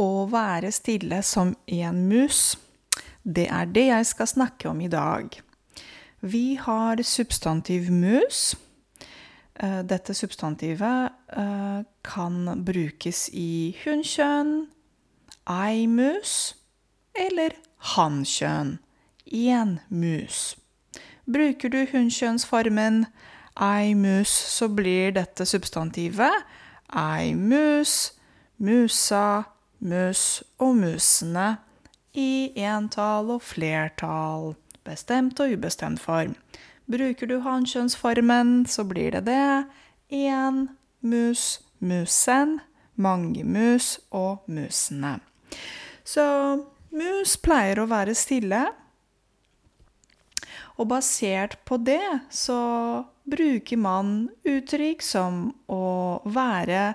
Å være stille som en mus. Det er det jeg skal snakke om i dag. Vi har substantiv mus. Eh, dette substantivet eh, kan brukes i hunkjønn, ei-mus eller hannkjønn, én mus. Bruker du hunnkjønnsformen ei-mus, så blir dette substantivet ei-mus, musa, mus og musene i entall og flertall, bestemt og ubestemt form. Bruker du hannkjønnsformen, så blir det det. Én mus, musen, mange mus og musene. Så mus pleier å være stille. Og basert på det så bruker man uttrykk som å være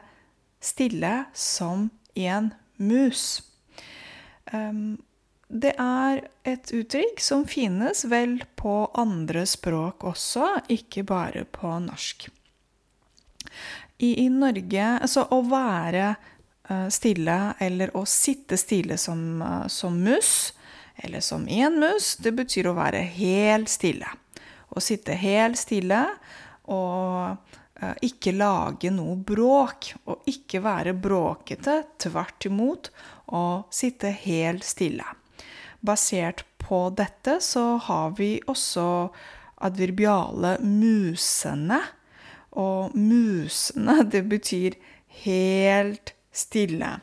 stille som en mus. Um, det er et uttrykk som finnes vel på andre språk også, ikke bare på norsk. I, i Norge Altså å være uh, stille, eller å sitte stille som, uh, som mus, eller som én mus, det betyr å være helt stille. Å sitte helt stille og ikke lage noe bråk. Og ikke være bråkete, tvert imot, og sitte helt stille. Basert på dette så har vi også adverbiale musene. Og musene, det betyr helt stille.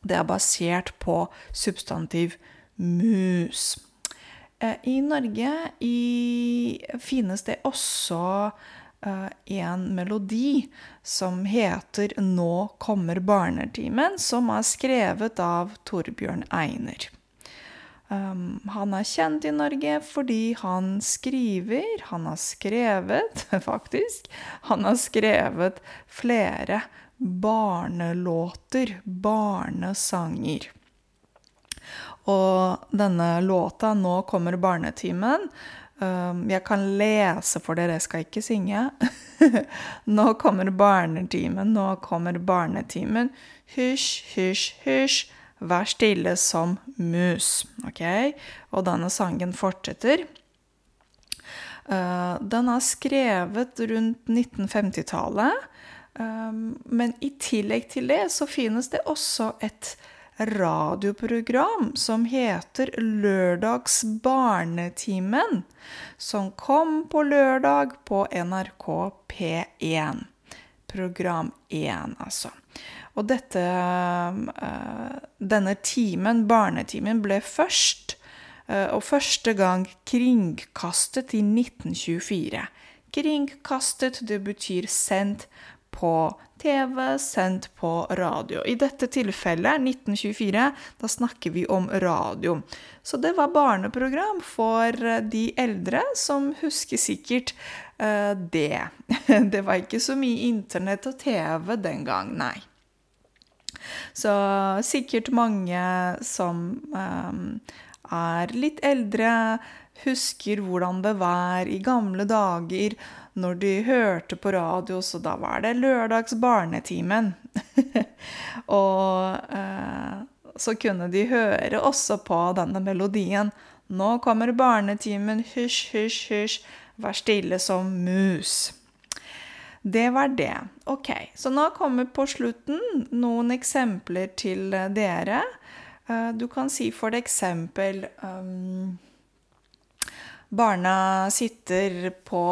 Det er basert på substantiv mus. Eh, I Norge i, finnes det også en melodi som heter 'Nå kommer barnetimen', som er skrevet av Torbjørn Einer. Um, han er kjent i Norge fordi han skriver Han har skrevet, faktisk Han har skrevet flere barnelåter, barnesanger. Og denne låta 'Nå kommer barnetimen' Um, jeg kan lese for dere, jeg skal ikke synge. nå kommer barnetimen, nå kommer barnetimen. Hysj, hysj, hysj, vær stille som mus. Ok? Og denne sangen fortsetter. Uh, den er skrevet rundt 1950-tallet. Um, men i tillegg til det så finnes det også et radioprogram som heter Lørdags barnetimen, som kom på lørdag på NRK P1. Program 1, altså. Og dette eh, Denne timen, barnetimen, ble først eh, og første gang kringkastet i 1924. Kringkastet, det betyr sendt på TV, sendt på radio. I dette tilfellet, 1924, da snakker vi om radio. Så det var barneprogram for de eldre, som husker sikkert uh, det. Det var ikke så mye internett og TV den gang, nei. Så sikkert mange som um, er litt eldre, husker hvordan det var i gamle dager når de hørte på radio, så da var det lørdags barnetimen. og eh, så kunne de høre også på denne melodien. Nå kommer barnetimen, hysj, hysj, hysj, vær stille som mus. Det var det. Ok, så nå kommer på slutten noen eksempler til dere. Eh, du kan si for eksempel um, Barna sitter på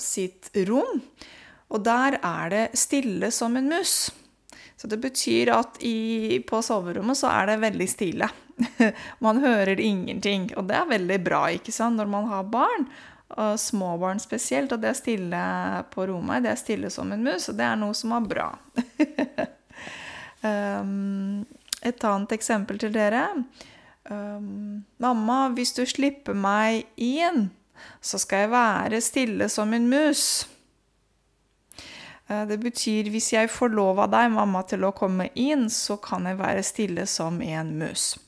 sitt rom, og der er det stille som en mus. Så det betyr at i, på soverommet så er det veldig stille. man hører ingenting. Og det er veldig bra ikke sant, når man har barn. Og småbarn spesielt. Og det er stille på rommet. Det er stille som en mus, og det er noe som er bra. um, et annet eksempel til dere. Um, 'Mamma, hvis du slipper meg inn, så skal jeg være stille som en mus.' Uh, det betyr hvis jeg får lov av deg, mamma, til å komme inn, så kan jeg være stille som en mus.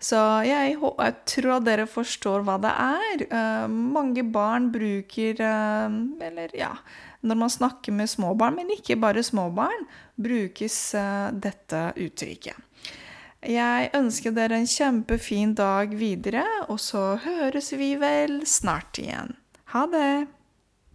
Så jeg, jeg tror dere forstår hva det er. Uh, mange barn bruker uh, Eller ja når man snakker med småbarn, men ikke bare småbarn, brukes eh, dette uttrykket. Jeg ønsker dere en kjempefin dag videre, og så høres vi vel snart igjen. Ha det!